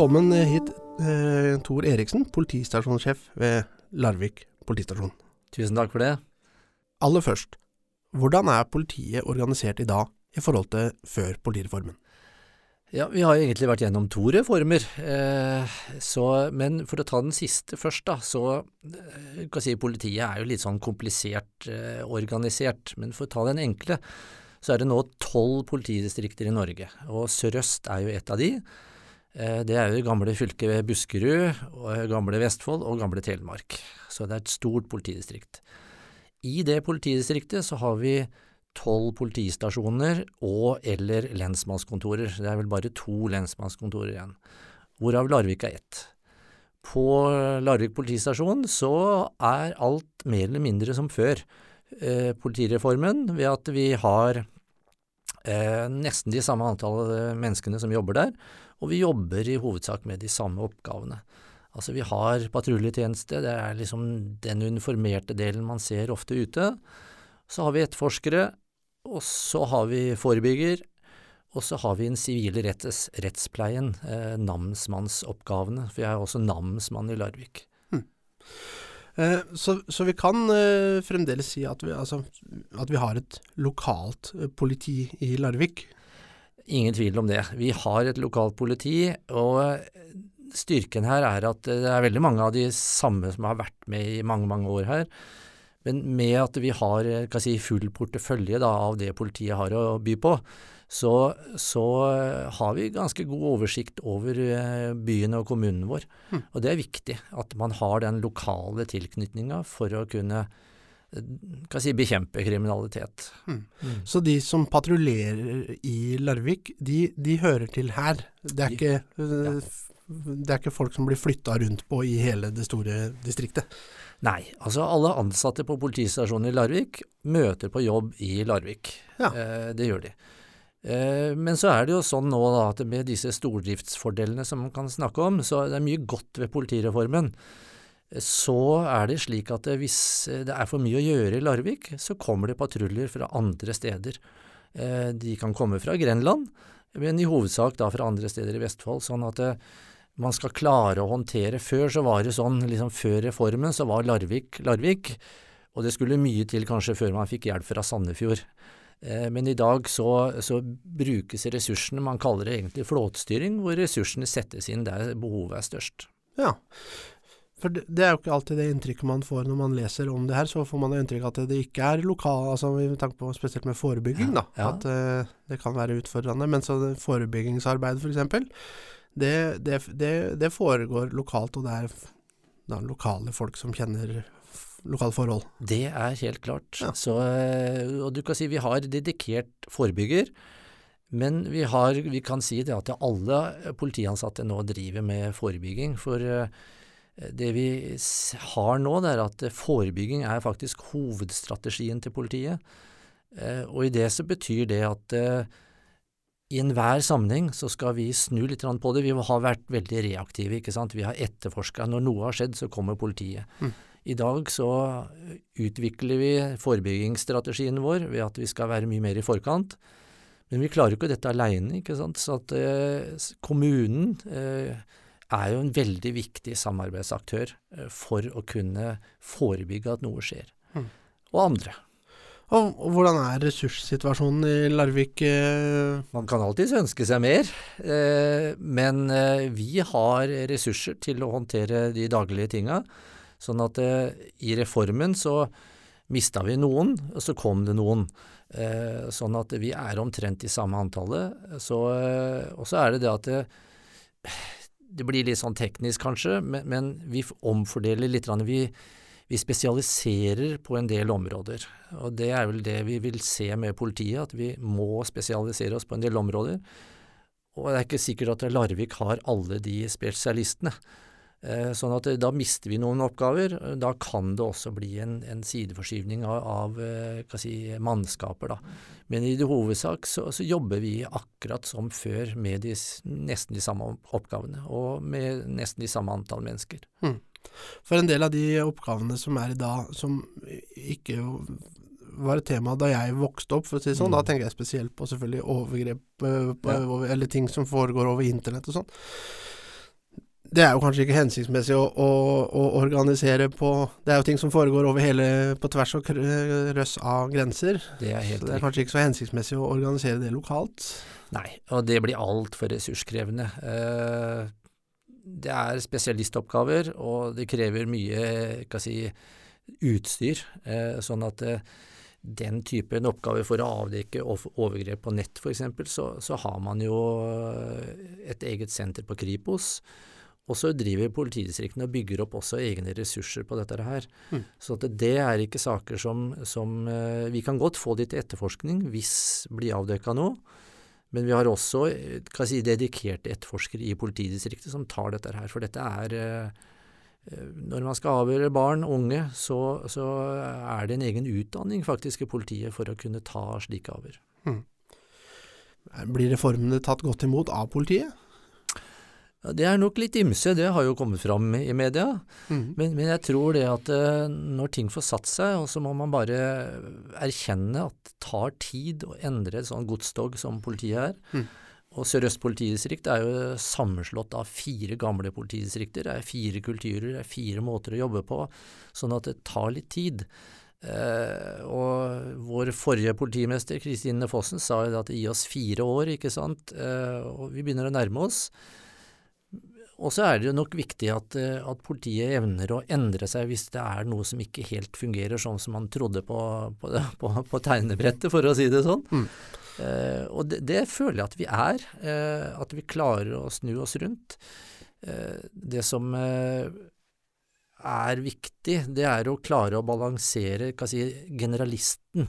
Velkommen hit, eh, Tor Eriksen, politistasjonssjef ved Larvik politistasjon. Tusen takk for det. Aller først, hvordan er politiet organisert i dag i forhold til før politireformen? Ja, Vi har egentlig vært gjennom to reformer, eh, så, men for å ta den siste først, da, så eh, kan si Politiet er jo litt sånn komplisert eh, organisert. Men for å ta den enkle, så er det nå tolv politidistrikter i Norge. Og Sør-Øst er jo et av de. Eh, det er jo gamle fylket Buskerud, og gamle Vestfold og gamle Telemark. Så det er et stort politidistrikt. I det politidistriktet så har vi tolv politistasjoner og eller lensmannskontorer. Det er vel bare to lensmannskontorer igjen, hvorav Larvik er ett. På Larvik politistasjon så er alt mer eller mindre som før eh, politireformen, ved at vi har eh, nesten de samme antall menneskene som jobber der, og vi jobber i hovedsak med de samme oppgavene. Altså vi har patruljetjeneste, det er liksom den uniformerte delen man ser ofte ute. Så har vi etterforskere, og så har vi forebygger, og så har vi den sivile rettes, rettspleien, eh, namsmannsoppgavene, for jeg er også namsmann i Larvik. Hmm. Eh, så, så, vi kan eh, fremdeles si at vi, altså, at vi, har et lokalt eh, politi i Larvik? Ingen tvil om det. Vi har et lokalt politi, og styrken her er at det er veldig mange av de samme som har vært med i mange, mange år her. Men med at vi har si, full portefølje da, av det politiet har å by på, så, så, har vi ganske god oversikt over eh, byen og kommunen vår. Mm. Og det er viktig at man har den lokale tilknytninga for å kunne eh, si, bekjempe kriminalitet. Mm. Mm. Så de som patruljerer i Larvik, de, de, hører til her? Det er, ikke, ja. det er ikke folk som blir flytta rundt på i hele det store distriktet? Nei, altså alle ansatte på politistasjonen i Larvik møter på jobb i Larvik. Ja. Eh, det gjør de. Eh, men så er det jo sånn nå da, at med disse stordriftsfordelene som man kan snakke om, så det er mye godt ved politireformen. Så er det slik at hvis det er for mye å gjøre i Larvik, så kommer det patruljer fra andre steder. Eh, de kan komme fra Grenland, men i hovedsak da fra andre steder i Vestfold. sånn at eh, man skal klare å håndtere. Før så var det sånn, liksom før reformen så var Larvik Larvik, og det skulle mye til kanskje før man fikk hjelp fra Sandefjord. Eh, men i dag så, så, brukes ressursene, man kaller det egentlig flåtstyring, hvor ressursene settes inn der behovet er størst. Ja, for det, det, er jo ikke alltid det inntrykket man får når man leser om det her. Så får man inntrykk av at det ikke er lokal, altså med tanke på spesielt med forebygging, da. Ja. At uh, det kan være utfordrende. Men så forebyggingsarbeid f.eks det, det, det, det, foregår lokalt, og det er da, lokale folk som kjenner lokale forhold. Det er helt klart. Ja. Så, eh, og du kan si vi har dedikert forebygger. Men vi, har, vi kan si det at alle politiansatte nå driver med forebygging. For eh, det vi har nå, det er at forebygging er faktisk hovedstrategien til politiet. Eh, og i det så betyr det at i enhver sammenheng så skal vi snu litt på det. Vi har vært veldig reaktive. ikke sant? Vi har etterforska. Når noe har skjedd, så kommer politiet. Mm. I dag så utvikler vi forebyggingsstrategien vår ved at vi skal være mye mer i forkant. Men vi klarer jo ikke dette aleine. Så at eh, kommunen eh, er jo en veldig viktig samarbeidsaktør eh, for å kunne forebygge at noe skjer. Mm. Og andre. Og, og hvordan er ressurssituasjonen i Larvik? Eh? Man kan alltids ønske seg mer, eh, men eh, vi har ressurser til å håndtere de daglige tinga. Sånn at i reformen så mista vi noen, og så kom det noen. sånn at vi er omtrent i samme antallet. Så, og så er det det at det, blir litt sånn teknisk kanskje, men, men vi omfordeler litt. Vi, vi spesialiserer på en del områder. Og det er vel det vi vil se med politiet, at vi må spesialisere oss på en del områder. Og det er ikke sikkert at Larvik har alle de spesialistene. Eh, sånn at da mister vi noen oppgaver. Da kan det også bli en, en sideforskyvning av, av eh, si, mannskaper. Da. Men i det hovedsak så, så, jobber vi akkurat som før med de, nesten de samme oppgavene, og med nesten de samme antall mennesker. Mm. For en del av de oppgavene som er i dag, som ikke var et tema da jeg vokste opp, for å si det sånn, mm. da tenker jeg spesielt på selvfølgelig overgrep, eller ting som foregår over internett og sånn. Det er jo kanskje ikke hensiktsmessig å, å, å, organisere på Det er jo ting som foregår over hele på tvers og røss av grenser. Det er helt så det er kanskje ikke så hensiktsmessig å organisere det lokalt. Nei, og det blir altfor ressurskrevende. Eh, det er spesialistoppgaver, og det krever mye si, utstyr. Eh, sånn at eh, den typen oppgaver for å avdekke overgrep på nett f.eks., så, så har man jo et eget senter på Kripos og så driver politidistriktene og bygger opp også egne ressurser på dette her. Mm. Så det er ikke saker som, som, eh, Vi kan godt få de til etterforskning hvis blir avdekka noe. Men vi har også si, dedikerte etterforskere i politidistriktet som tar dette her. For dette er eh, eh, Når man skal avhøre barn unge, så, så, er det en egen utdanning faktisk i politiet for å kunne ta slike avhør. Mm. Blir reformene tatt godt imot av politiet? Det er nok litt ymse, det har jo kommet fram i media. Mm. Men, men, jeg tror det at uh, når ting får satt seg, så må man bare erkjenne at det tar tid å endre et sånt godstog som politiet er. Mm. Og Sør-Øst politidistrikt er jo sammenslått av fire gamle politidistrikter. Det er fire kulturer, det er fire måter å jobbe på, sånn at det tar litt tid. Uh, og vår forrige politimester, Kristine Fossen, sa jo at gir oss fire år, ikke sant. Uh, og vi begynner å nærme oss. Og så er det jo nok viktig at, eh, at, politiet evner å endre seg hvis det er noe som ikke helt fungerer sånn som man trodde på, på, på, på tegnebrettet, for å si det sånn. Mm. Eh, og det, det, føler jeg at vi er. Eh, at vi klarer å snu oss rundt. Eh, det som eh, er viktig, det er å klare å balansere si, generalisten.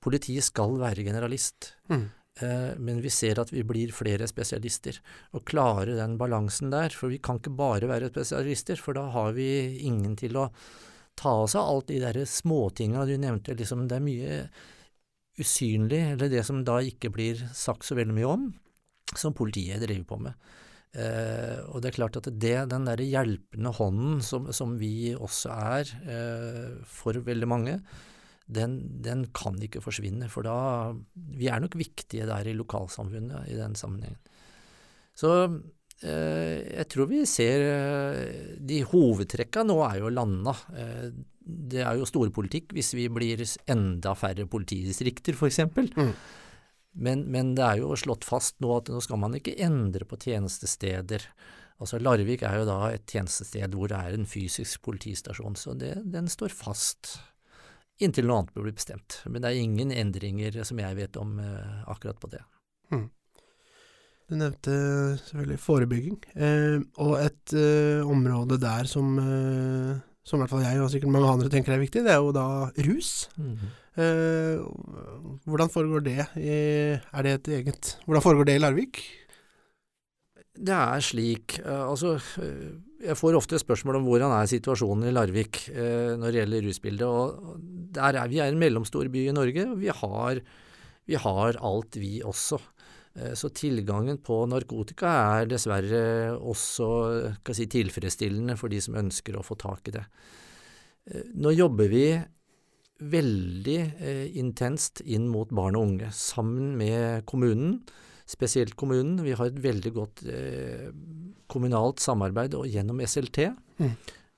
Politiet skal være generalist. Mm. Eh, men vi ser at vi blir flere spesialister. Og klare den balansen der, for vi kan ikke bare være spesialister, for da har vi ingen til å ta oss av alt de der småtinga du nevnte. Liksom, det er mye usynlig, eller det som da ikke blir sagt så veldig mye om, som politiet driver på med. Eh, og det er klart at det, den der hjelpende hånden som, som vi også er eh, for veldig mange, den, den, kan ikke forsvinne. For da Vi er nok viktige der i lokalsamfunnet i den sammenhengen. Så eh, jeg tror vi ser eh, De hovedtrekka nå er jo landa. Eh, det er jo storpolitikk hvis vi blir enda færre politidistrikter, f.eks. Mm. Men, men det er jo slått fast nå at nå skal man ikke endre på tjenestesteder. Altså Larvik er jo da et tjenestested hvor det er en fysisk politistasjon, så det, den står fast inntil noe annet blir bestemt. Men det er ingen endringer som jeg vet om eh, akkurat på det. Mm. Du nevnte selvfølgelig forebygging, eh, og et eh, område der som, eh, som i hvert fall jeg og sikkert mange andre tenker er viktig, det er jo da rus. Mm -hmm. hvordan foregår det i, er det et eget, hvordan foregår det i Larvik? Det er slik, eh, altså jeg får ofte spørsmål om hvordan er situasjonen i Larvik eh, når det gjelder rusbildet. og er, Vi er en mellomstor by i Norge, og vi har, vi har alt, vi også. Eh, så tilgangen på narkotika er dessverre også si, tilfredsstillende for de som ønsker å få tak i det. Eh, nå jobber vi veldig eh, intenst inn mot barn og unge, sammen med kommunen spesielt kommunen. Vi har et veldig godt eh, kommunalt samarbeid og gjennom SLT. Mm.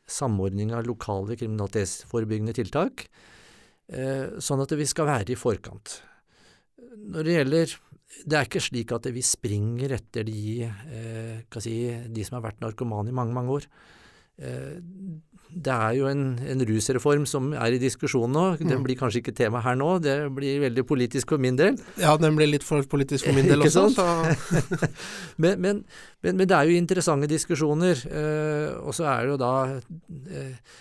Samordning av lokale kriminalitetsforebyggende tiltak. Eh, sånn at vi skal være i forkant. Når det gjelder Det er ikke slik at vi springer etter de, eh, si, de som har vært narkomane i mange, mange år. Eh, det er jo en, en, rusreform som er i diskusjon nå. Den mm. blir kanskje ikke tema her nå, det blir veldig politisk for min del. Ja, den blir litt for politisk for min del også. men, men, men, men, det er jo interessante diskusjoner. Eh, og så er det jo da eh,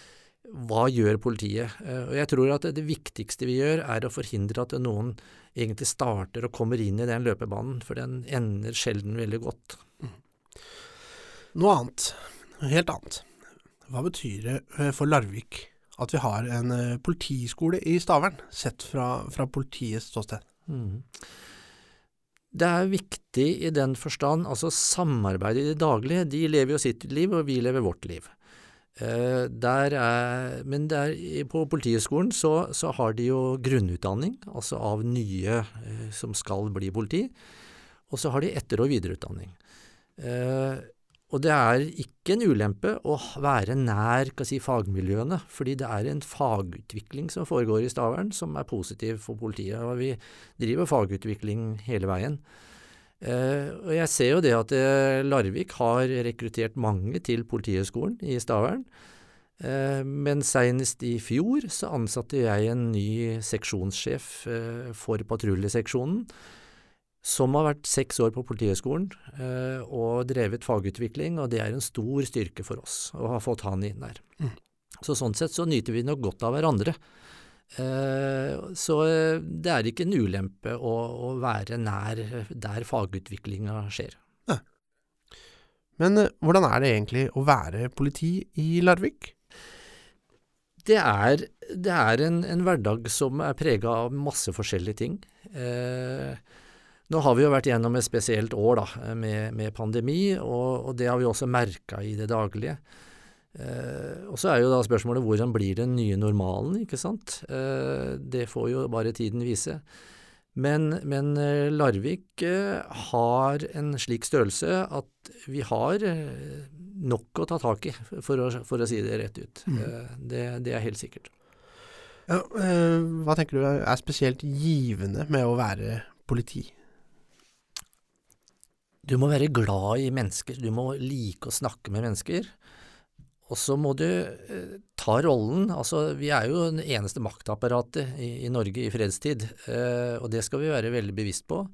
hva gjør politiet? Og jeg tror at det, det viktigste vi gjør, er å forhindre at noen egentlig starter og kommer inn i den løpebanen, for den ender sjelden veldig godt. Mm. Noe annet. Helt annet. Hva betyr det eh, for Larvik at vi har en eh, politiskole i Stavern, sett fra, fra politiets ståsted? Mm. Det er viktig i den forstand, altså samarbeidet i det daglige. De lever jo sitt liv, og vi lever vårt liv. Eh, er, men der, på Politihøgskolen så, så, har de jo grunnutdanning, altså av nye eh, som skal bli politi. Og så har de etter- og videreutdanning. Eh, og det er ikke en ulempe å være nær si, fagmiljøene, fordi det er en fagutvikling som foregår i Stavern som er positiv for politiet. og Vi driver fagutvikling hele veien. Eh, og Jeg ser jo det at eh, Larvik har rekruttert mange til Politihøgskolen i Stavern. Eh, men senest i fjor så ansatte jeg en ny seksjonssjef for patruljeseksjonen som har vært seks år på Politihøgskolen eh, og drevet fagutvikling, og det er en stor styrke for oss å ha fått han inn der. Mm. Så sånn sett så nyter vi nok godt av hverandre. Eh, så eh, det er ikke en ulempe å, å være nær der fagutviklinga skjer. Ja. Men eh, hvordan er det egentlig å være politi i Larvik? Det er, det er en, en, hverdag som er prega av masse forskjellige ting. Eh, nå har vi jo vært gjennom et spesielt år da, med, med pandemi, og, og, det har vi også merka i det daglige. Eh, og Så er jo da spørsmålet hvordan blir den nye normalen, ikke sant. Eh, det får jo bare tiden vise. Men, men eh, Larvik eh, har en slik størrelse at vi har eh, nok å ta tak i, for å, for å si det rett ut. Mm. Det, det, er helt sikkert. Ja, hva tenker du er spesielt givende med å være politi? Du må være glad i mennesker, du må like å snakke med mennesker. Og så må du eh, ta rollen. Altså, vi er jo det eneste maktapparatet i, i Norge i fredstid, eh, og det skal vi være veldig bevisst på.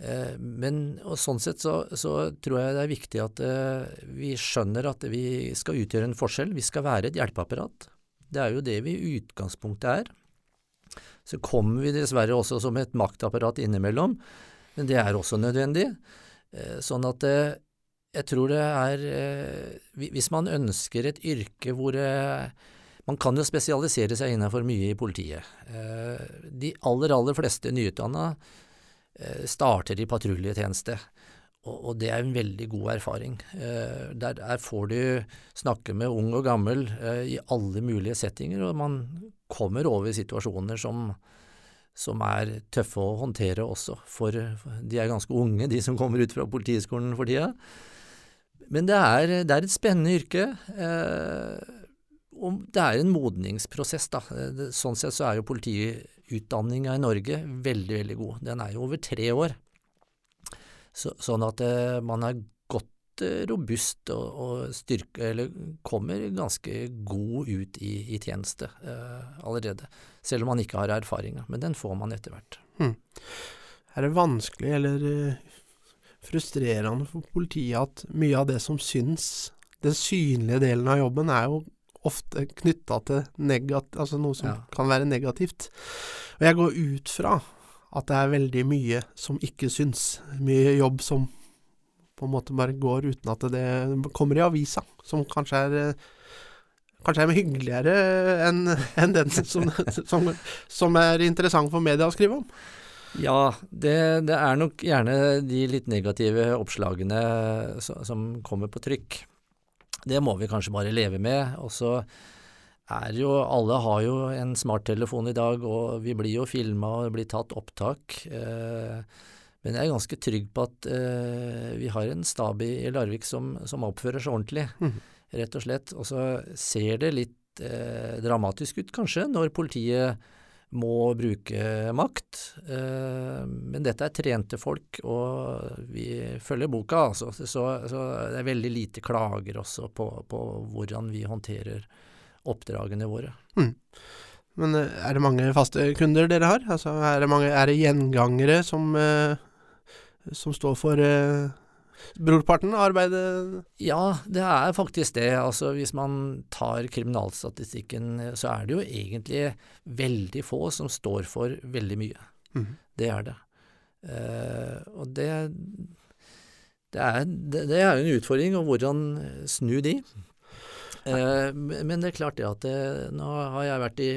Eh, men sånn sett så, så, tror jeg det er viktig at eh, vi skjønner at vi skal utgjøre en forskjell. Vi skal være et hjelpeapparat. Det er jo det vi i utgangspunktet er. Så kommer vi dessverre også som et maktapparat innimellom, men det er også nødvendig. Eh, sånn at eh, jeg tror det er eh, Hvis man ønsker et yrke hvor man kan jo spesialisere seg innenfor mye i politiet. De aller, aller fleste nyutdanna starter i patruljetjeneste, og det er en veldig god erfaring. Der får du snakke med ung og gammel i alle mulige settinger, og man kommer over situasjoner som som er tøffe å håndtere også, for de er ganske unge, de som kommer ut fra Politihøgskolen for tida. Men det er, det er, et spennende yrke. Eh, og det er en modningsprosess, da. Sånn sett så er jo politiutdanninga i Norge veldig, veldig god. Den er jo over tre år. Så, sånn at eh, man er eh, robust og, og styrke, eller kommer ganske god ut i, i tjeneste eh, allerede selv om man ikke har erfaringa. Men den får man etter hvert. Hmm. Er det vanskelig eller uh, frustrerende for politiet at mye av det som syns, den synlige delen av jobben, er jo ofte knytta til altså noe som ja. kan være negativt. Og jeg går ut fra at det er veldig mye som ikke syns. Mye jobb som på en måte bare går uten at det kommer i avisa, som kanskje er uh, kanskje er hyggeligere enn en den som, som, som, er interessant for media å skrive om? Ja, det, det, er nok gjerne de litt negative oppslagene som kommer på trykk. Det må vi kanskje bare leve med. Og så er jo Alle har jo en smarttelefon i dag, og vi blir jo filma og det blir tatt opptak. Eh, men jeg er ganske trygg på at eh, vi har en stab i Larvik som, som oppfører seg ordentlig. Mm rett og slett. Og så ser det litt eh, dramatisk ut, kanskje, når politiet må bruke makt. Eh, men dette er trente folk, og vi følger boka, altså. Så, så det er veldig lite klager også på, på hvordan vi håndterer oppdragene våre. Mm. Men eh, er det mange faste kunder dere har? Altså, er, det mange, er det gjengangere som, eh, som står for eh, brorparten av arbeidet? Ja, det er faktisk det. Altså Hvis man tar kriminalstatistikken, så er det jo egentlig veldig få som står for veldig mye. Mm. Det er det. Eh, og det, det, er, det, det er en utfordring, og hvordan snu de. Eh, men det er klart det at det, nå har jeg vært i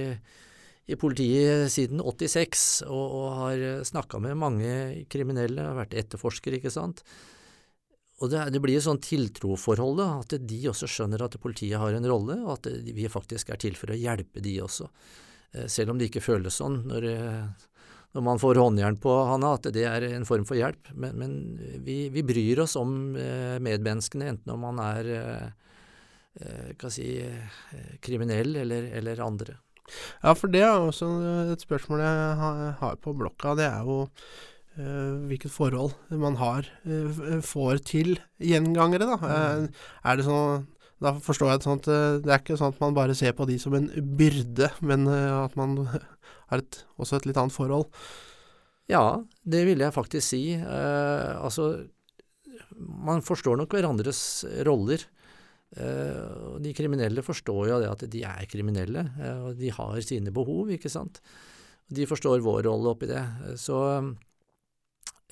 i politiet siden 86 og, og har snakka med mange kriminelle, har vært etterforsker, ikke sant. Og det, det blir et sånn tiltroforhold, da, at de også skjønner at politiet har en rolle, og at vi faktisk er til for å hjelpe de også. Eh, selv om det ikke føles sånn når, når man får håndjern på Hanna, at det er en form for hjelp. Men, men vi, vi, bryr oss om eh, medmenneskene, enten om man er eh, eh si, eh, kriminell eller, eller, andre. Ja, for det er også et spørsmål jeg har på blokka. Det er jo eh, hvilket forhold man har, eh, får til gjengangere. da. Mm. er det sånn da forstår jeg det sånn at det er ikke sånn at man bare ser på de som en byrde, men at man har et, også et litt annet forhold. Ja, det vil jeg faktisk si. Eh, altså, man forstår nok hverandres roller. Eh, de kriminelle forstår jo det at de er kriminelle, eh, og de har sine behov, ikke sant. De forstår vår rolle oppi det. Så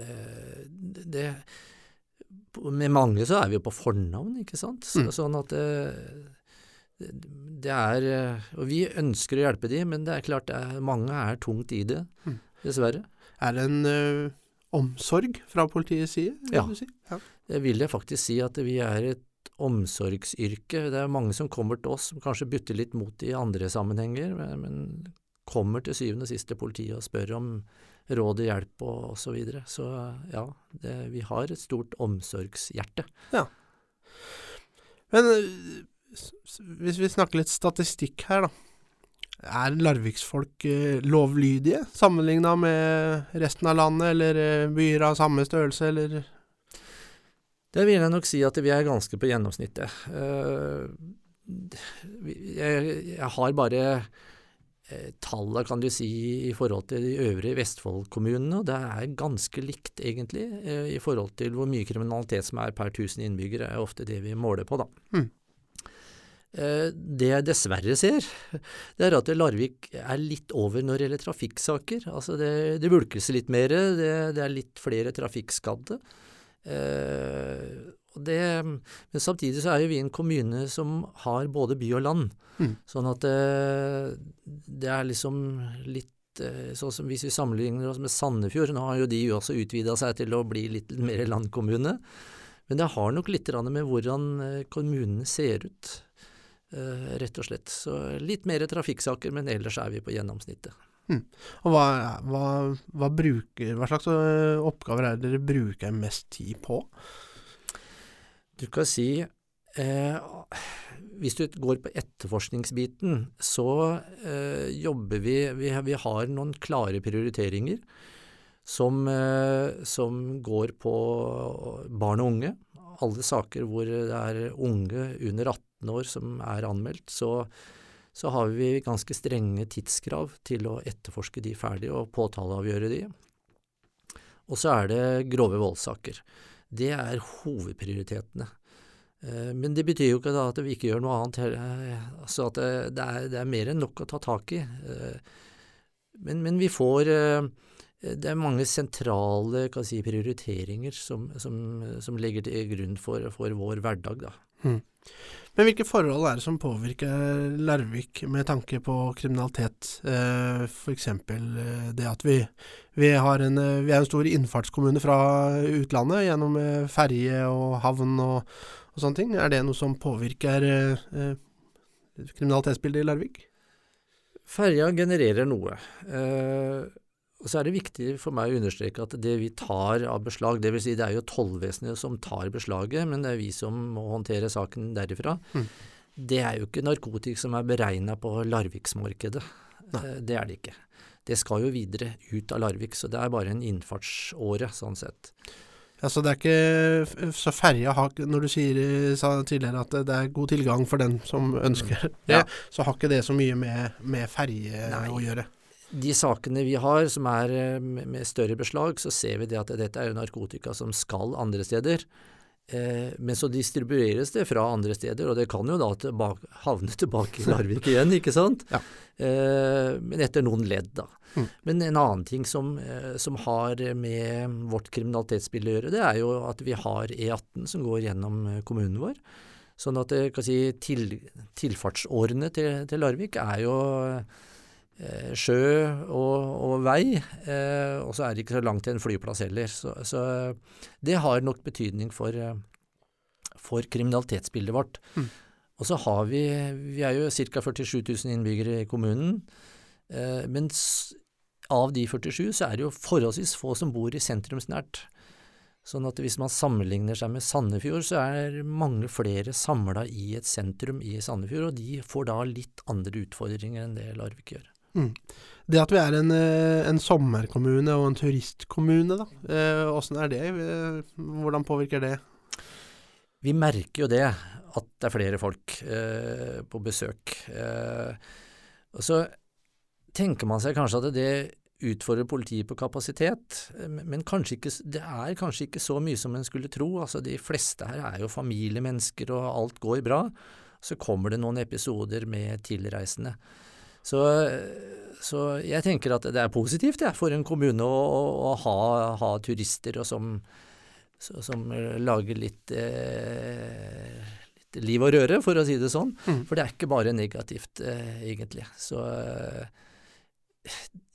eh, det Med mange så er vi jo på fornavn, ikke sant. Så, mm. Sånn at det er Og vi ønsker å hjelpe dem, men det er klart er, mange er tungt i det, mm. dessverre. Er det en omsorg fra politiets side? Ja. Si? ja. Det vil jeg faktisk si at vi er et omsorgsyrke. Det er mange som kommer til oss som kanskje bytter litt mot i andre sammenhenger, men, men kommer til syvende og sist til politiet og spør om råd og hjelp og osv. Så, videre. så ja, det, vi har et stort omsorgshjerte. Ja. Men hvis vi snakker litt statistikk her, da. Er larviksfolk eh, lovlydige sammenligna med resten av landet, eller eh, byer av samme størrelse, eller? Det vil jeg nok si at vi er ganske på gjennomsnittet. Uh, jeg, har bare uh, tallet, kan du si, i forhold til de øvrige Vestfold-kommunene, og det er ganske likt, egentlig, uh, i forhold til hvor mye kriminalitet som er per 1000 innbyggere, er ofte det vi måler på, da. Mm. Eh, det jeg dessverre ser, det er at Larvik er litt over når det gjelder trafikksaker. Altså det, det bulkes litt mer, det, det, er litt flere trafikkskadde. Eh, det, men samtidig så er jo vi en kommune som har både by og land. Mm. Sånn at det, eh, det, er liksom litt eh, sånn som Hvis vi sammenligner oss med Sandefjord, nå har jo de også utvida seg til å bli litt mer landkommune. Men det har nok litt med hvordan kommunene ser ut. Rett og slett. Så litt mer trafikksaker, men ellers er vi på gjennomsnittet. Mm. Og hva, hva, hva, bruker, hva, slags eh, oppgaver er det dere bruker mest tid på? Du kan si eh, Hvis du går på etterforskningsbiten, så eh, jobber vi, vi vi, har noen klare prioriteringer som, eh, som går på barn og unge. Alle saker hvor det er unge under 18 år som er anmeldt, så, så har vi ganske strenge tidskrav til å etterforske de ferdig og påtaleavgjøre de. Og så er det grove voldssaker. Det er hovedprioritetene. Eh, men det betyr jo ikke at vi ikke gjør noe annet. Altså at det er, det er mer enn nok å ta tak i. Eh, men, men vi får eh, Det er mange sentrale si, prioriteringer som, som, som, ligger til grunn for, for vår hverdag. Da. Mm. Men hvilke forhold er det som påvirker Larvik med tanke på kriminalitet? Eh, F.eks. Eh, det at vi, vi, en, eh, vi, er en stor innfartskommune fra utlandet gjennom ferje og havn og, og, sånne ting. Er det noe som påvirker kriminalitetsbildet i Larvik? Ferja genererer noe. Og Så er det viktig for meg å understreke at det vi tar av beslag, dvs. Si det er jo tollvesenet som tar beslaget, men det er vi som må håndtere saken derifra. Mm. Det er jo ikke narkotika som er beregna på Larviksmarkedet. Eh, det er det ikke. Det skal jo videre ut av Larvik, så det er bare en innfartsåre sånn sett. Ja, Så det er ikke så ferja har Når du sier, sa tidligere at det er god tilgang for den som ønsker mm. det, ja. så har ikke det så mye med, med ferje å gjøre? De sakene vi har som er eh, med større beslag, så ser vi det at dette er jo narkotika som skal andre steder. Eh, men så distribueres det fra andre steder, og det kan jo da tilbake, havne tilbake i Larvik igjen, ikke sant? Ja. Eh, men etter noen ledd, da. Mm. Men en annen ting som, som, har med vårt kriminalitetsbilde å gjøre, det er jo at vi har E18 som går gjennom kommunen vår. Sånn at si, til, tilfartsårene til, til Larvik er jo sjø og, og vei, eh, og så er det ikke så langt til en flyplass heller. Så, så det har nok betydning for, eh, for kriminalitetsbildet vårt. Mm. Og så har vi Vi er jo ca. 47 000 innbyggere i kommunen. Eh, men av de 47 så er det jo forholdsvis få som bor i sentrumsnært. Sånn at hvis man sammenligner seg med Sandefjord, så er mange flere samla i et sentrum i Sandefjord, og de får da litt andre utfordringer enn det Larvik gjør. Mm. Det at vi er en, eh, en, sommerkommune og en turistkommune, da. Åssen eh, er det? Eh, hvordan påvirker det? Vi merker jo det, at det er flere folk på besøk. Og så tenker man seg kanskje at det utfordrer politiet på kapasitet, men ikke, det er kanskje ikke så mye som en skulle tro. Altså, de fleste her er jo familiemennesker, og alt går bra. Så kommer det noen episoder med tilreisende. Så, så jeg tenker at det er positivt ja, for en kommune å, å ha, ha, turister som, som lager litt, eh, litt, liv og røre, for å si det sånn. Mm. For det er ikke bare negativt, eh, egentlig. Så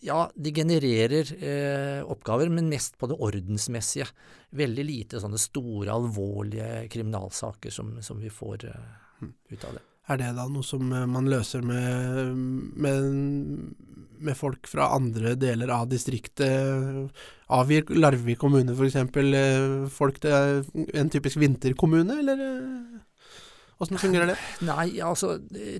ja, de genererer eh, oppgaver, men mest på det ordensmessige. Veldig lite sånne store, alvorlige kriminalsaker som, som vi får eh, mm. ut av det. Er det da noe som eh, man løser med, med, med folk fra andre deler av distriktet? Avgir Larvik kommune f.eks. Eh, folk til en typisk vinterkommune, eller åssen fungerer det? Nei, altså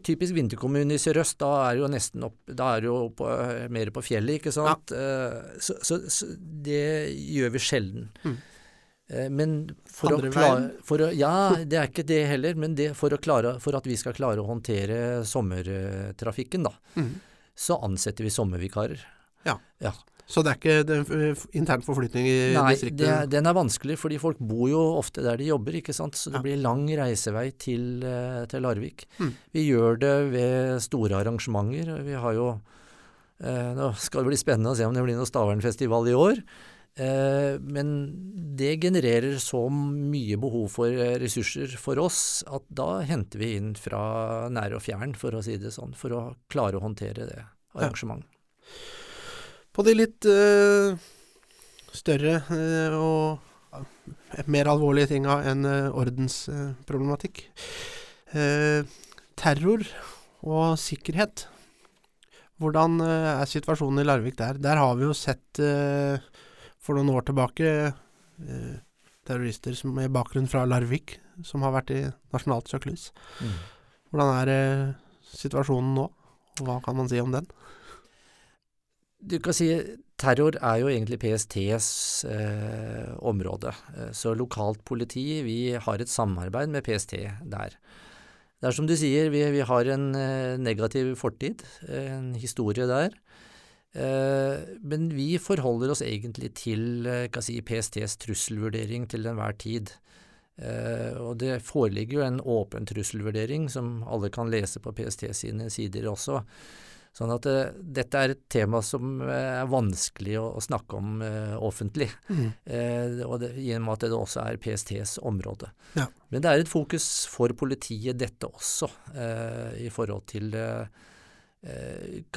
typisk vinterkommune i sørøst, da er jo nesten opp, da er jo på, mer på fjellet, ikke sant. Ja. Eh, så, så, så, det gjør vi sjelden. Mm. Eh, men for Andre å klare for å, Ja, det er ikke det heller. Men det, for, klare, for, at vi skal klare å håndtere sommertrafikken, da, mm. så ansetter vi sommervikarer. Ja. ja. Så det er ikke er intern forflytning i Nei, distriktet? Nei, den er vanskelig, fordi folk bor jo ofte der de jobber, ikke sant. Så det ja. blir lang reisevei til, eh, til Larvik. Mm. Vi gjør det ved store arrangementer. Vi har jo eh, Nå skal det bli spennende å se om det blir noe Stavernfestival i år. Eh, men det genererer så mye behov for eh, ressurser for oss at da henter vi inn fra nær og fjern, for å si det sånn, for å klare å håndtere det arrangementet. Ja. På de litt uh, større uh, og mer alvorlige tinga enn uh, ordensproblematikk. terror og sikkerhet. Hvordan er situasjonen i Larvik der? Der har vi jo sett for noen år tilbake eh, terrorister som, med bakgrunn fra Larvik, som har vært i nasjonalt søkelys. Mm. Hvordan er eh, situasjonen nå, og hva kan man si om den? Du kan si terror er jo egentlig PSTs eh, område. Eh, så lokalt politi, vi har et samarbeid med PST der. Det er som du sier, vi, vi har en eh, negativ fortid, en historie der. Eh, men vi forholder oss egentlig til eh, si, PSTs trusselvurdering til enhver tid. Eh, og det foreligger jo en åpen trusselvurdering som alle kan lese på PST sine sider også. Sånn at uh, dette er et tema som uh, er vanskelig å, å snakke om uh, offentlig. Mm. og det, med at det også er PSTs område. Ja. Men det er et fokus for politiet, dette også, i forhold til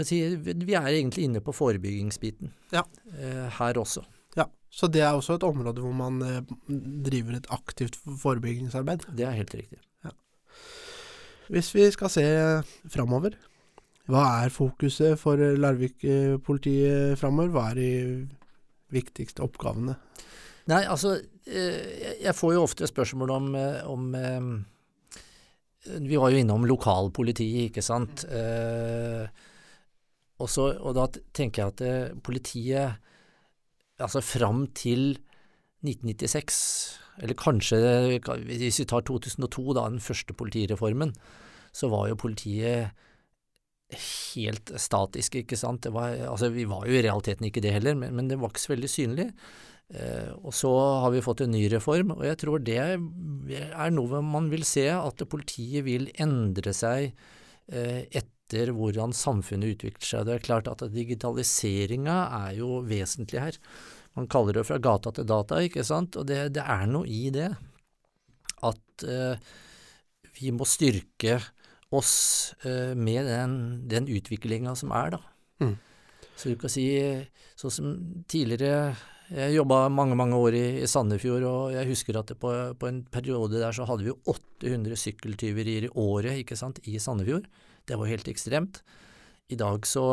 si, vi er egentlig inne på forebyggingsbiten ja. Eh, her også. Ja, Så det er også et område hvor man eh, driver et aktivt forebyggingsarbeid? Det er helt riktig. Ja. Hvis vi skal se framover, hva er fokuset for Larvik-politiet framover? Hva er de viktigste oppgavene? Nei, altså Jeg får jo ofte spørsmål om, om vi var jo innom lokalpolitiet, ikke sant. Eh, også, og da tenker jeg at det, politiet Altså fram til 1996, eller kanskje hvis vi tar 2002, da, den første politireformen, så var jo politiet helt statisk, ikke sant. Var, altså, vi var jo i realiteten ikke det heller, men, men det var ikke så veldig synlig. Eh, og så har vi fått en ny reform, og jeg tror det er noe man vil se, at politiet vil endre seg eh, etter hvordan samfunnet utvikler seg. Det er klart at digitaliseringa er jo vesentlig her. Man kaller det fra gata til data, ikke sant, og det, det er noe i det. At eh, vi må styrke oss eh, med den, den utviklinga som er, da. Mm. Så du kan si, sånn som tidligere jeg jobba mange mange år i, i, Sandefjord, og jeg husker at på, på, en periode der så hadde vi 800 sykkeltyverier i året ikke sant, i Sandefjord. Det var helt ekstremt. I dag så,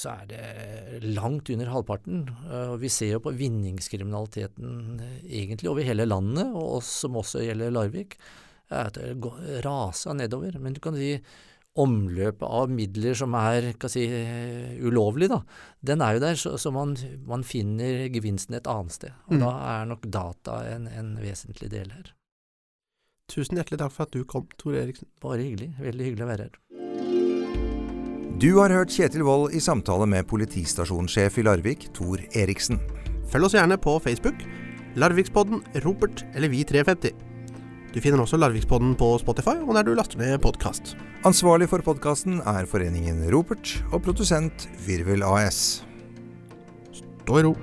så er det langt under halvparten. Og vi ser jo på vinningskriminaliteten egentlig over hele landet, og oss som også gjelder Larvik, at det raser nedover. Men du kan si omløpet av midler som er si, ulovlig, da, den er jo der, så, så man, man, finner gevinsten et annet sted. Og mm. da er nok data en, en, vesentlig del her. Tusen hjertelig takk for at du kom, Tor Eriksen. Bare hyggelig. Veldig hyggelig å være her. Du har hørt Kjetil Wold i samtale med politistasjonssjef i Larvik, Tor Eriksen. Følg oss gjerne på Facebook, Larvikspodden, Ropert eller Vi350. Du finner også Larvikspodden på Spotify og der du laster ned podkast. Ansvarlig for podkasten er foreningen Ropert, og produsent Virvel AS. Stå i ro.